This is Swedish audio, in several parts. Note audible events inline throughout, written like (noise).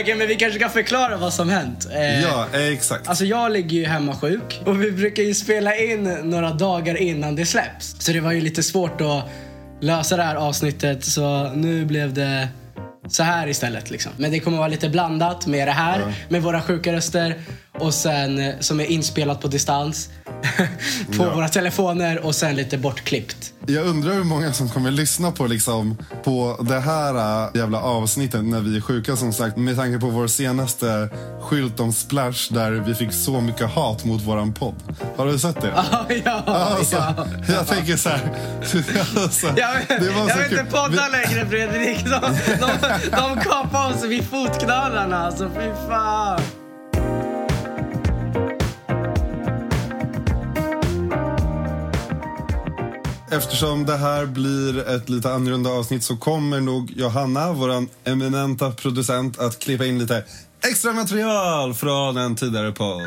Okej, men vi kanske kan förklara vad som hänt. Eh, Ja, exakt. Alltså jag ligger ju hemma sjuk och vi brukar ju spela in några dagar innan det släpps. Så det var ju lite svårt att lösa det här avsnittet så nu blev det så här istället liksom. Men det kommer vara lite blandat med det här, med våra sjuka röster och sen eh, som är inspelat på distans (laughs) på Ja. våra telefoner och sen lite bortklippt. Jag undrar hur många som kommer lyssna på, liksom, på det här äh, jävla avsnittet när vi är sjuka som sagt. Med tanke på vår senaste skylt om Splash där vi fick så mycket hat mot våran podd. Har du sett det? (laughs) ja, Alltså, ja. (laughs) Jag tänker så här. Alltså, Jag, var jag så vill kul. inte podda Vi- längre Fredrik. De, de, de kapar oss vid fotknölarna. Alltså fy fan. Eftersom det här blir ett lite annorlunda avsnitt så kommer nog Johanna, vår eminenta producent, att klippa in lite extra material från en tidigare podd.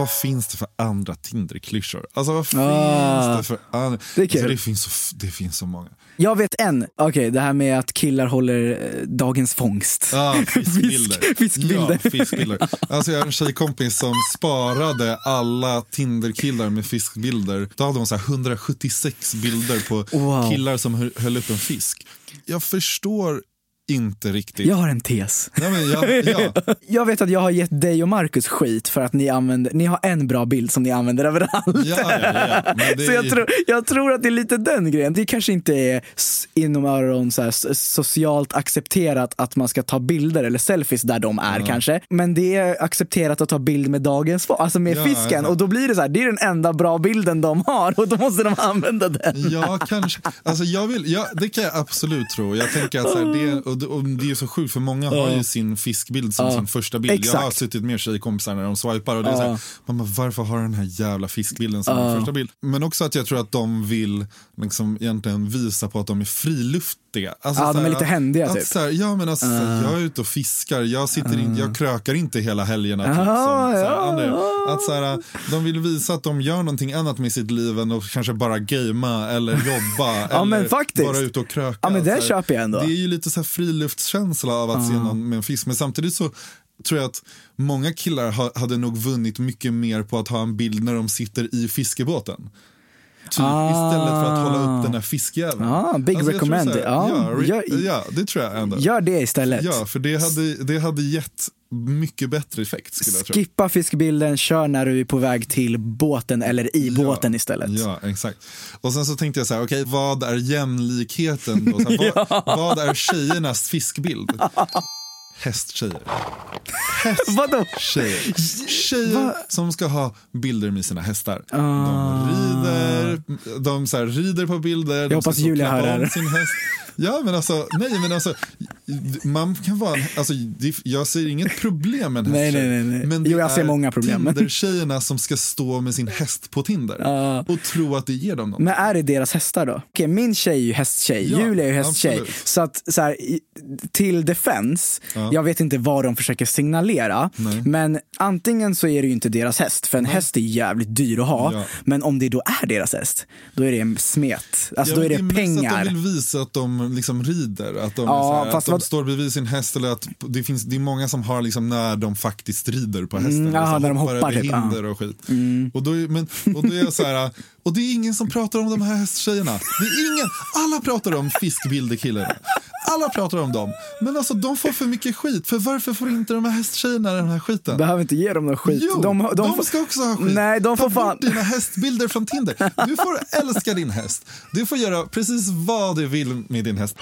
Vad finns det för andra Tinder-klyschor? Alltså vad finns Ah, det för andra? det. Alltså, det, finns så, det finns så många. Jag vet en. Okej, det här med att killar håller eh, dagens fångst. Ja, (laughs) fiskbilder. Fisk- (laughs) fiskbilder. Ja, fiskbilder. Alltså jag har en tjejkompis som sparade alla Tinder-killar med fiskbilder. Då hade hon så här 176 bilder på Wow. killar som hö- höll upp en fisk. Jag förstår inte riktigt. Jag har en tes. Ja, men jag, ja. (laughs) Jag vet att jag har gett dig och Marcus skit för att ni använder, ni har en bra bild som ni använder överallt. Ja, ja, ja, ja. (laughs) Det Så är jag, tror, jag tror att det är lite den grejen. Det kanske inte är inom öron så här, socialt accepterat att man ska ta bilder eller selfies där de är kanske. Men det är accepterat att ta bild med dagens alltså med Ja, fisken. ja. Och då blir det så här, det är den enda bra bilden de har och då måste de använda den. Ja, kanske. Alltså, jag vill, ja, det kan jag absolut tro. Jag tänker att så här, det, och och det är så sjukt, för många har ju sin fiskbild som sin första bild. Jag har Exakt. suttit med tjejkompisar när de swipar och det är så här, man bara, varför har den här jävla fiskbilden som första bild? Men också att jag tror att de vill liksom egentligen visa på att de är friluftiga. Alltså, Ja, de är lite händiga, att, typ. Så här, ja, men alltså, så här, jag är ute och fiskar, jag, sitter in, jag krökar inte hela helgerna. Typ, som, Ja, så här, ja, ja. Att så här, de vill visa att de gör någonting annat med sitt liv än att kanske bara gamea eller (laughs) jobba eller men faktiskt. vara ute och kröka. Ja, men den Så köper jag ändå. Det är ju lite så friluftskänsla av att se någon med en fisk. Men samtidigt så tror jag att många killar ha, hade nog vunnit mycket mer på att ha en bild när de sitter i fiskebåten. Typ, Istället för att hålla upp den här fiskjäveln. Ah, big jag tror recommended. så här, Ja, ja, gör- ja, det tror jag ändå. Gör det istället. Ja, för det hade, det hade gett mycket bättre effekt skulle jag tro. Skippa fiskbilden, kör när du är på väg till båten eller i båten istället. Ja, exakt. Och sen så tänkte jag så här, okej, vad är jämlikheten då? Här, (laughs) vad, vad är tjejernas fiskbild? Hästtjejer. (laughs) Vadå? Tjejer. Tjejer Va? som ska ha bilder med sina hästar. Ah. De rider, de så här, rider på bilder. de hoppas Julia hör det. Ja, men alltså, nej, men alltså, man kan vara, alltså, det, jag ser inget problem med en Nej, hästtjej. nej, nej, nej. Men det Jo, jag ser är många problem. Tinder-tjejerna som ska stå med sin häst på Tinder Ja. och tro att det ger dem något. Men är det deras hästar då? Okej, min tjej är ju hästtjej, Ja, Julia är ju hästtjej. absolut. Så att så här, till defense, Ja. jag vet inte vad de försöker signalera, Nej. men antingen så är det ju inte deras häst, för en häst är jävligt dyr att ha. Ja. Men om det då är deras häst, då är det en smet. Alltså Ja, då är det, mest att pengar. de vill visa att de liksom rider. Att de, Ja, är här, att de vad- står bredvid sin häst. Eller att det, finns, det är många som har liksom när de faktiskt rider på hästen. Mm, så jaha, när de hoppar över typ, hinder och skit. Och, då är, men, och, då är jag så här, och det är ingen som pratar om de här hästtjejerna. Det är ingen, alla pratar om fiskbildekillarna. Alla pratar om dem. Men alltså de får för mycket skit. För varför får inte de här hästtjejerna den här skiten? Behöver inte ge dem någon skit. Jo, de, de, de, får- ska också ha skit. Nej, de Ta får fan... bort dina hästbilder från Tinder. Du får älska din häst. Du får göra precis vad du vill med din häst.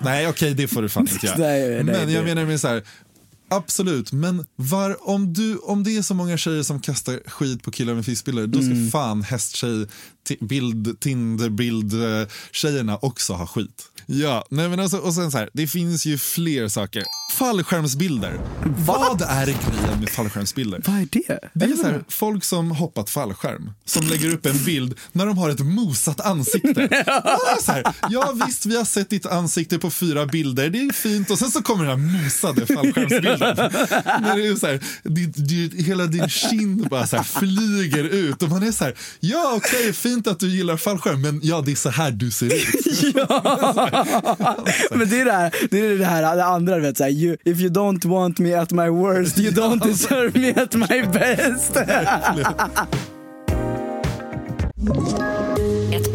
Nej, okej, det får du fan inte göra. (laughs) Nej, nej, men jag det- menar med så här, absolut, men var, om, du, om det är så många tjejer som kastar skit på killar med fiskbilder, då ska Mm. fan hästtjej, bild, Tinder-bild, eh, tjejerna också ha skit. Ja, nej men alltså, och sen så här, det finns ju fler saker. Fallskärmsbilder. Vad är grejen med fallskärmsbilder? Vad är det? Det är så här, folk som hoppat fallskärm som lägger upp en bild när de har ett mosat ansikte. (laughs) Så här, ja visst, vi har sett ditt ansikte på fyra bilder, det är fint. Och sen så kommer den här mosade fallskärmsbilden När det är så här, det, det, hela din kind bara så flyger ut och man är så här, ja okej, fint att du gillar fallskärm, men ja, det är så här du ser ut. (laughs) Men det är det här, det, är det här det andra, vet, så här, you, if you don't want me at my worst, you don't deserve me at my best.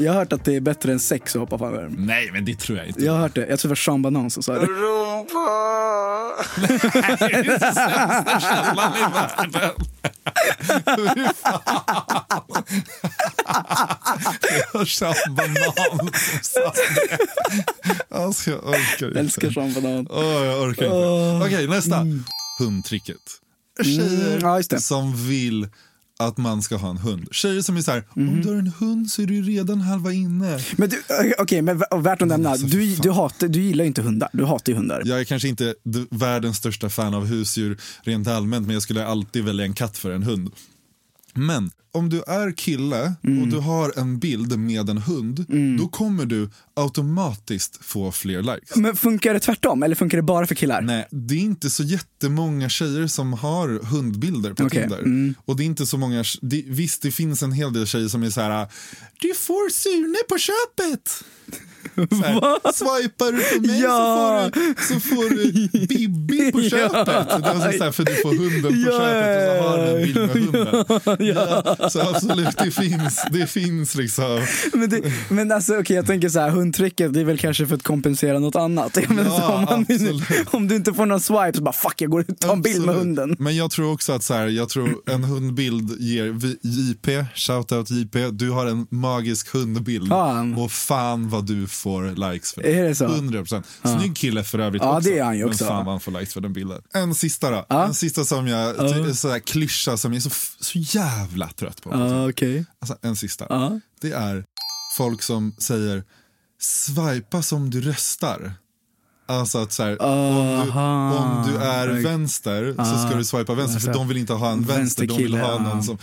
Jag har hört att det är bättre än sex att hoppa fallskärm. Nej, men det tror jag inte. Jag har hört det. Jag tror det var Sean Banan som sa det. Rumpa! (laughs) Källan i vattnet. Fy fan. Det var Sean Banan som sa det. Alltså, jag orkar inte. Älskar Sean Banan. Åh, jag orkar inte. Okej, nästa. Hundtricket. Tjejer Mm, ja, det. som vill att man ska ha en hund. Tjejer som är så här, Mm. om du har en hund så är du redan halva inne. Men du, eh, okej, men v- värt att nämna. Alltså, Du, du, hatar, du gillar ju inte hundar. Du hatar ju hundar. Jag är kanske inte världens största fan av husdjur rent allmänt, men jag skulle alltid välja en katt för en hund. Men om du är kille Mm. och du har en bild med en hund, då kommer du automatiskt få fler likes. Men funkar det tvärtom? Eller funkar det bara för killar? Nej, det är inte så jättemånga tjejer som har hundbilder på Okej, Tinder. mm. Och det är inte så många, det, visst det finns en hel del tjejer som är så här, du får Sune på köpet. Här, swipar du på mig Ja. så, får du, så får du Bibi på (laughs) köpet. Alltså så här, för du får hunden på Ja, köpet och så har du en bild med ja, hunden. Ja, så absolut, det finns, det finns liksom. Men, det, men alltså okej jag tänker så här, hundtricket det är väl kanske för att kompensera något annat. Ja, så om, man, om du inte får någon swipe så bara fuck jag går och tar en bild med hunden. Men jag tror också att så här, jag tror en hundbild ger JP, shoutout JP, du har en magisk hundbild. Fan. Och fan vad du får likes för Är det så? 100%. Snygg kille för övrigt Ja, också. det är han ju också. Men fan vad han får likes för den bilden. En sista då. En sista som jag, här klyscha som jag är så, så jävla trött på. Ja okej. Alltså en sista. Det är folk som säger swipa som du röstar. Alltså att så här, om, du, om du är vänster så ska du swipa vänster för Alltså, de vill inte ha en vänster, de vill ha någon ja. som...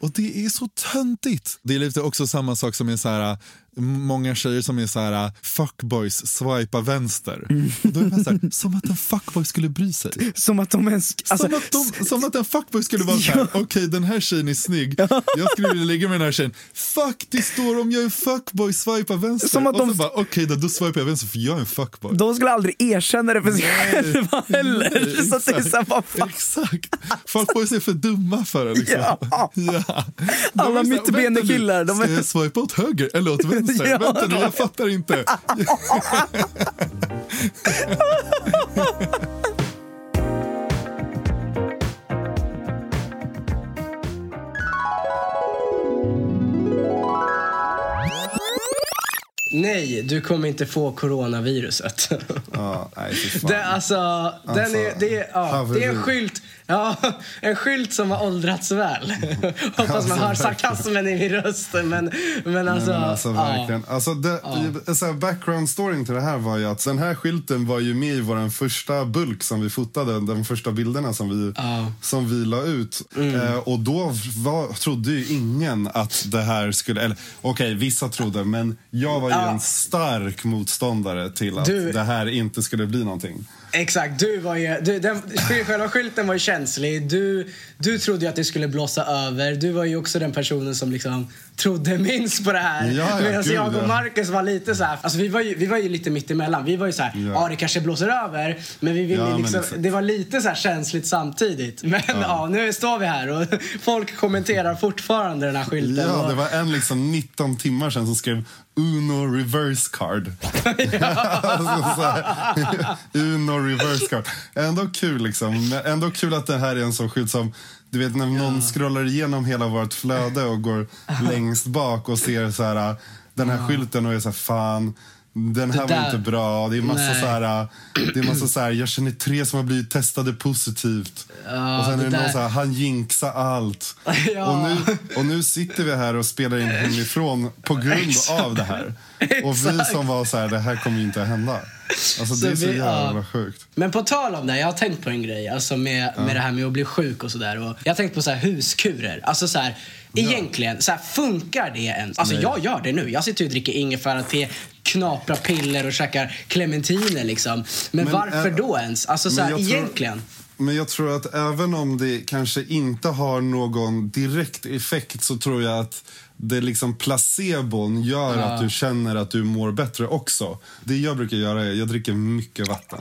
Och det är så töntigt. Det är lite också samma sak som är så här, många tjejer som är så här fuckboys, swipa vänster. Mm. Och då är man så här, som att en fuckboy skulle bry sig. Som att de ens... Alltså, som, att de, som att en fuckboy skulle vara såhär, okej den här tjejen är snygg, jag skulle vilja ligga med den här tjejen. Fuck, det står om jag är en fuckboy, swipa vänster. Som att och de- så bara, okej då, då swipar jag vänster för jag är en fuckboy. de skulle aldrig erkänna det för sig själva heller. Nej, så att det är exakt. så här, vad fan. Exakt. Fuckboys är för dumma för det. Liksom. Ja. Ja. De Alla så här, mittbenekillar, är- Ska jag swipa åt höger eller åt vänster? Ja. Vänta nu, jag fattar inte. Nej, du kommer inte få coronaviruset. Ja, nej, fy fan. Det, alltså, den är, det, är, ja, det är en skylt, ja, en skylt som har åldrats väl. (laughs) Hoppas man hör sarkasmen i min röst. Men, men alltså, Nej, men alltså ja. verkligen. Alltså, det, så här, background storyn till det här var ju att den här skylten var ju med i vår första bulk som vi fotade, de första bilderna som vi, Ja. som vi la ut. Mm. Eh, och då var, trodde ju ingen att det här skulle, eller okej vissa trodde, men jag var ju Ja. en stark motståndare till att Du- det här inte skulle bli någonting. Exakt, du var ju, du, den, själva skylten var ju känslig. Du, du trodde ju att det skulle blåsa över. Du var ju också den personen som liksom trodde minst på det här. Ja, ja, Medan gud, jag och ja. Marcus var lite så här, alltså vi var ju, vi var ju lite mittemellan. Vi var ju så här, ja, Ja. det kanske blåser över. Men vi ville Ja, men liksom, exakt. det var lite så här känsligt samtidigt. Men ja. nu står vi här och (laughs) folk kommenterar fortfarande den här skylten. Ja, det var en liksom 19 timmar sedan som skrev Uno reverse card. alltså, så här, Uno reverse card. Ändå kul liksom. Ändå kul att det här är en sån skylt som du vet när någon scrollar igenom hela vårt flöde och går (laughs) längst bak och ser så här den här skylten och är så här fan den här var där- inte bra. Det är massa Nej. så här, det är massa så här, jag känner tre som har blivit testade positivt. Ja, och sen är det det någon där- så här, han jinxar allt. (laughs) Ja. Och, nu, och nu sitter vi här och spelar in hemifrån på grund (laughs) av det här. Och vi som var så här, det här kommer ju inte att hända. Alltså det är så vi- ja. jävla sjukt. Men på tal om det, jag har tänkt på en grej. Alltså med, med det här med att bli sjuk och sådär. Jag har tänkt på så här huskurer. Alltså så här, egentligen, så här, funkar det ens? Alltså Nej. jag gör det nu. Jag sitter och dricker ingefära-te, knaprar piller och käkar clementiner liksom. Men, Men, varför äh, då ens? Alltså så här, jag tror- egentligen. Men jag tror att även om det kanske inte har någon direkt effekt så tror jag att det liksom placebon gör att du känner att du mår bättre också. Det jag brukar göra är jag dricker mycket vatten.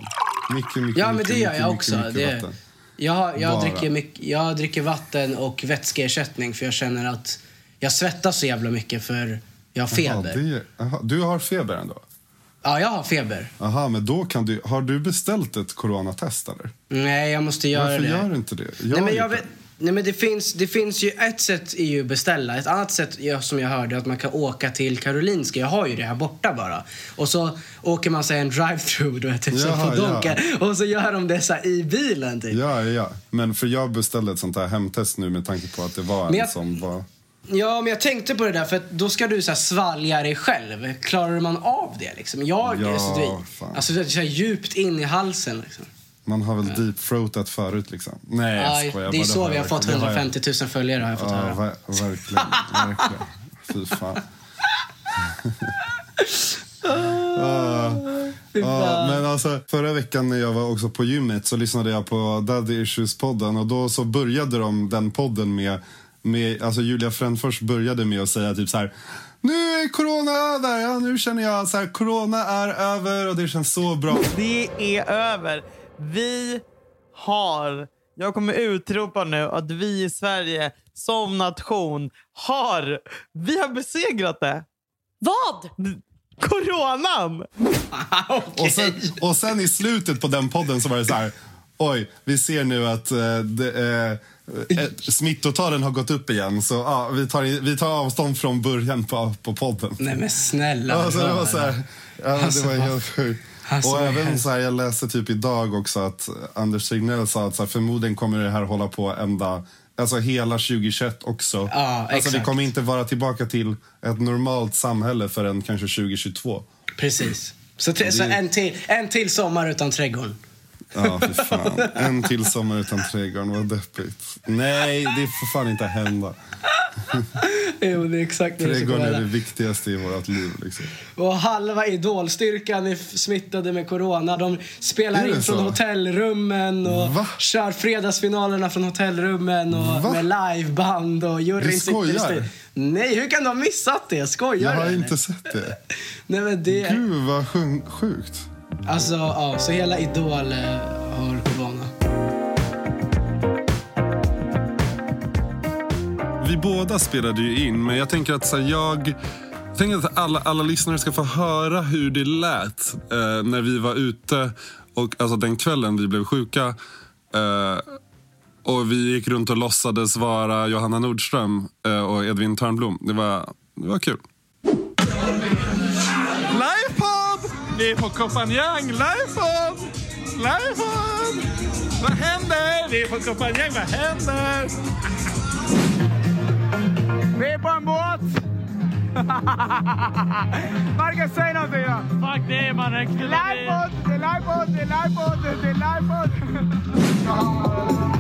Mycket, mycket, Ja, men mycket, det gör jag mycket, också. mycket vatten. jag, jag, Bara. dricker mycket, jag dricker vatten och vätskeersättning för jag känner att jag svettas så jävla mycket för jag har feber. Jaha, det, jaha, du har feber ändå? Ja, jag har feber. Aha, men då kan du... Har du beställt ett coronatest eller? Nej, jag måste göra Varför det. gör du inte det? Nej, men jag vet, nej, men det finns, det finns ju ett sätt är ju att beställa. Ett annat sätt som jag hörde är att man kan åka till Karolinska. Jag har ju det här borta bara. Och så åker man sig en drive-through du vet, typ som Jaha, på ja. Och så gör de det så i bilen typ. Ja, ja. Men för jag beställde ett sånt här hemtest nu med tanke på att det var en jag- som var... Ja, men jag tänkte på det där för då ska du så här svalja dig själv. Klarar man av det liksom? Jag, Ja, det, fan. alltså det är så här djupt in i halsen liksom. Man har väl deep-throatat förut liksom. Nej, jag Ja, skojar. det är så har vi har jag- fått det har jag- 150 000 följare har jag fått Ja, höra. ver verkligen. verkligen. Fy fan. (laughs) Ja, ja, men alltså, förra veckan när jag var också på gymmet så lyssnade jag på Daddy Issues-podden och då så började de den podden med, med alltså Julia Frändfors började med att säga typ så här nu är corona över, ja, nu känner jag så här, corona är över och det känns så bra. Det är över. Vi har, jag kommer utropa nu att vi i Sverige som nation har, vi har besegrat det. Vad? Coronan! (laughs) Och sen, och sen i slutet på den podden så var det så här, oj, vi ser nu att eh, det, eh, eh, smittotalen har gått upp igen. Så ja, vi, tar, vi tar avstånd från början på, på podden. Nej men snälla Alltså, det var så här, ja, Alltså, det var helt sjukt. Alltså, och även så här, jag läste typ idag också att Anders Tegnell sa att så här, förmodligen kommer det här hålla på ända, alltså hela 2021 också. Ja, alltså vi kommer inte vara tillbaka till ett normalt samhälle förrän kanske 2022. Precis. Så, tre, så en, till, en till sommar utan trädgården. Ja, fy fan. En till sommar utan trädgården, vad deppigt. Nej, det får fan inte hända. Jo, det är exakt det Trädgården är det viktigaste i vårt liv. Liksom. Och halva idolstyrkan är smittade med corona. De spelar in från så? hotellrummen och Va? kör fredagsfinalerna från hotellrummen och Va? med liveband och juryn Du skojar? Nej, hur kan du ha missat det? Skojar Jag har inte sett det. Nej, men det... Gud, vad sjukt. Alltså, ja, så hela Idol eh, har corona. Vi båda spelade ju in, men jag tänker att så här, jag... Jag tänker att alla, alla lyssnare ska få höra hur det lät eh, när vi var ute, och, alltså den kvällen vi blev sjuka. Eh, och vi gick runt och låtsades vara Johanna Nordström eh, och Edvin Törnblom. Det var, det var kul. Vi är på Kompanjang. Livepodd! Livepodd! Vad händer? Vi är på Kompanjang. Vad händer? Vi är på en båt. (laughs) Marcus, säg någonting då. Fuck det mannen. Livepodd! Det är livepodd! Det är livepodd! Det är livepodd! (laughs)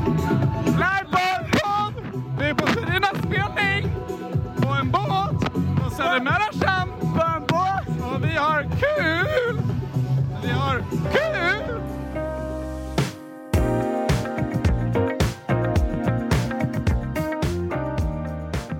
kul!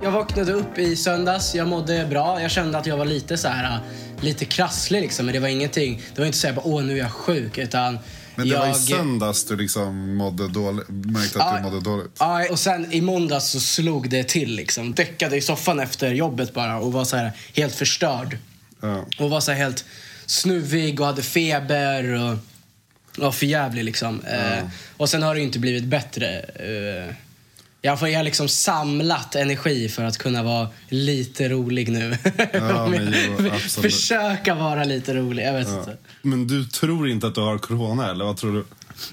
Jag vaknade upp i söndags, jag mådde bra. Jag kände att jag var lite så här, äh, lite krasslig liksom. Men det var ingenting, det var inte så här, bara, åh nu är jag sjuk. Utan Men det jag... var i söndags du liksom mådde dåligt, märkte att Ja, du mådde dåligt. Ja, och sen i måndags så slog det till liksom. Däckade i soffan efter jobbet bara och var så här helt förstörd. Ja. Och var så här helt snuvig och hade feber och var för jävlig liksom. Eh, och sen har det inte blivit bättre. Eh, Jag får jag har liksom samlat energi för att kunna vara lite rolig nu. Ja, (laughs) men jo. Försöka vara lite rolig. Jag vet Ja. inte. Men du tror inte att du har corona, eller vad tror du?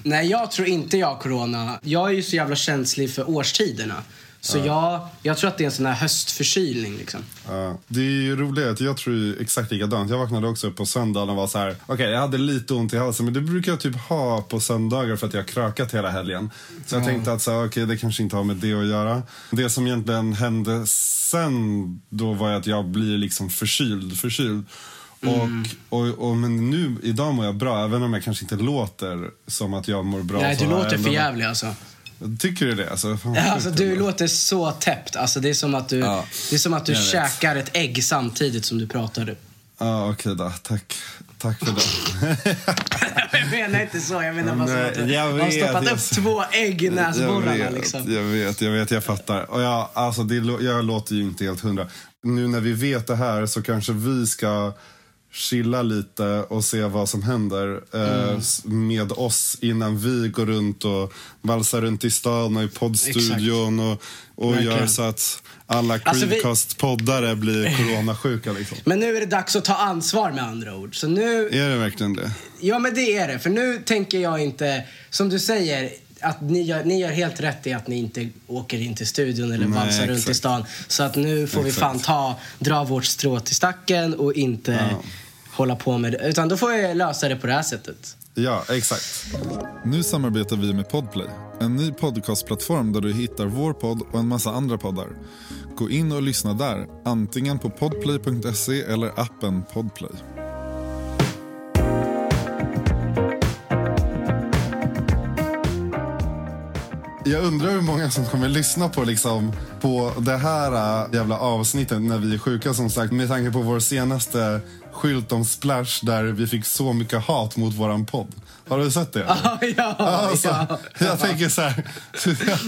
Nej, jag tror inte jag har corona. Jag är ju så jävla känslig för årstiderna. Så jag, jag tror att det är en sån här höstförkylning liksom. Ja, det är ju roligt att jag tror ju exakt likadant. Jag vaknade också upp på söndagen och var så här. Okej, jag hade lite ont i halsen, men det brukar jag typ ha på söndagar för att jag har krökat hela helgen. Så jag Ja. tänkte att så, här, okej, det kanske inte har med det att göra. Det som egentligen hände sen då var att jag blir liksom förkyld, förkyld. Mm. Och, och, och, men nu, idag mår jag bra, även om jag kanske inte låter som att jag mår bra. Nej, du låter för jävlig alltså. Tycker du det? Alltså, Ja, alltså du ändå. låter så täppt. Alltså, det är som att du, Ja, det är som att du jag vet. käkar ett ägg samtidigt som du pratar. Ja, okej då. Tack. Tack för det. (laughs) jag menar inte så. Jag menar bara så Nej, att du jag har vet, stoppat jag- upp två ägg i näsborrarna. jag vet, Liksom. jag vet, jag vet, jag fattar. Och jag, alltså, det, jag låter ju inte helt hundra. Nu när vi vet det här så kanske vi ska chilla lite och se vad som händer eh, Mm. med oss innan vi går runt och valsar runt i stan och i poddstudion och, och Verkligen. gör så att alla Alltså, vi- Creedcast-poddare blir (laughs) coronasjuka. Liksom. Men nu är det dags att ta ansvar med andra ord. Så nu, Är det verkligen det? ja men det är det. För nu tänker jag inte, som du säger, att ni gör, ni gör helt rätt i att ni inte åker in till studion eller valsar runt i stan. Så att nu får vi Exakt. fan ta, dra vårt strå till stacken och inte hålla på med det. Utan då får jag lösa det på det här sättet. Ja, exakt. Nu samarbetar vi med Podplay, en ny podcastplattform där du hittar vår podd och en massa andra poddar. Gå in och lyssna där, antingen på podplay.se eller appen Podplay. Jag undrar hur många som kommer lyssna på, liksom, på det här äh, jävla avsnittet när vi är sjuka som sagt. Med tanke på vår senaste skylt om Splash där vi fick så mycket hat mot våran podd. Har du sett det? (laughs) ja, alltså, ja. Jag tänker så här.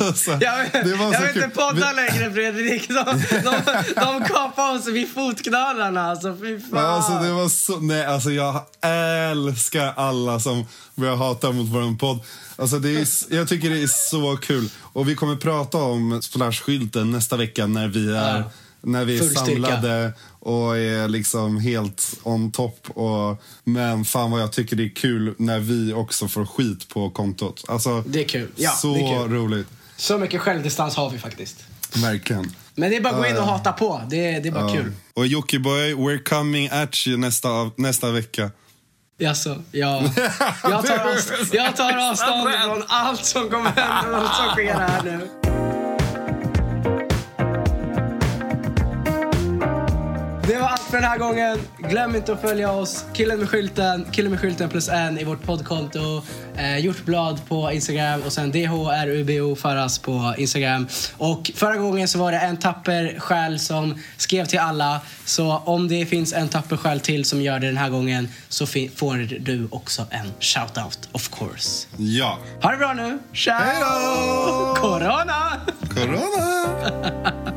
Alltså, Jag, var jag vill inte podda Vi- längre Fredrik. De, de, de kapar oss vid fotknölarna. Alltså, fy fan. Ja, Alltså, det var så, nej, alltså, jag älskar alla som börjar hata mot vår podd. Alltså, det är, jag tycker det är så kul. Och vi kommer prata om Splash-skylten nästa vecka när vi är, Ja. När vi är samlade och är liksom helt on top. Och, men fan vad jag tycker det är kul när vi också får skit på kontot. Alltså, Det är kul. Ja, så det är kul. roligt. Så mycket självdistans har vi faktiskt. Verkligen. Men det är bara att gå in och Ja. hata på. Det, är- det är bara Ja. kul. Och Jockiboi, we're coming at you nästa, nästa vecka. Jaså, ja. Jag tar, (laughs) avst- jag tar avstånd från allt som kommer hända, allt som sker här nu. För den här gången. Glöm inte att följa oss. Killen med skylten, killen med skylten plus en i vårt poddkonto. Eh, Hjortblad på Instagram och sen DHRUBO Faras på Instagram. Och förra gången så var det en tapper själ som skrev till alla. Så om det finns en tapper själ till som gör det den här gången så får du också en shoutout of course. Ja. Ha det bra nu. Ciao! Corona! Corona! (laughs)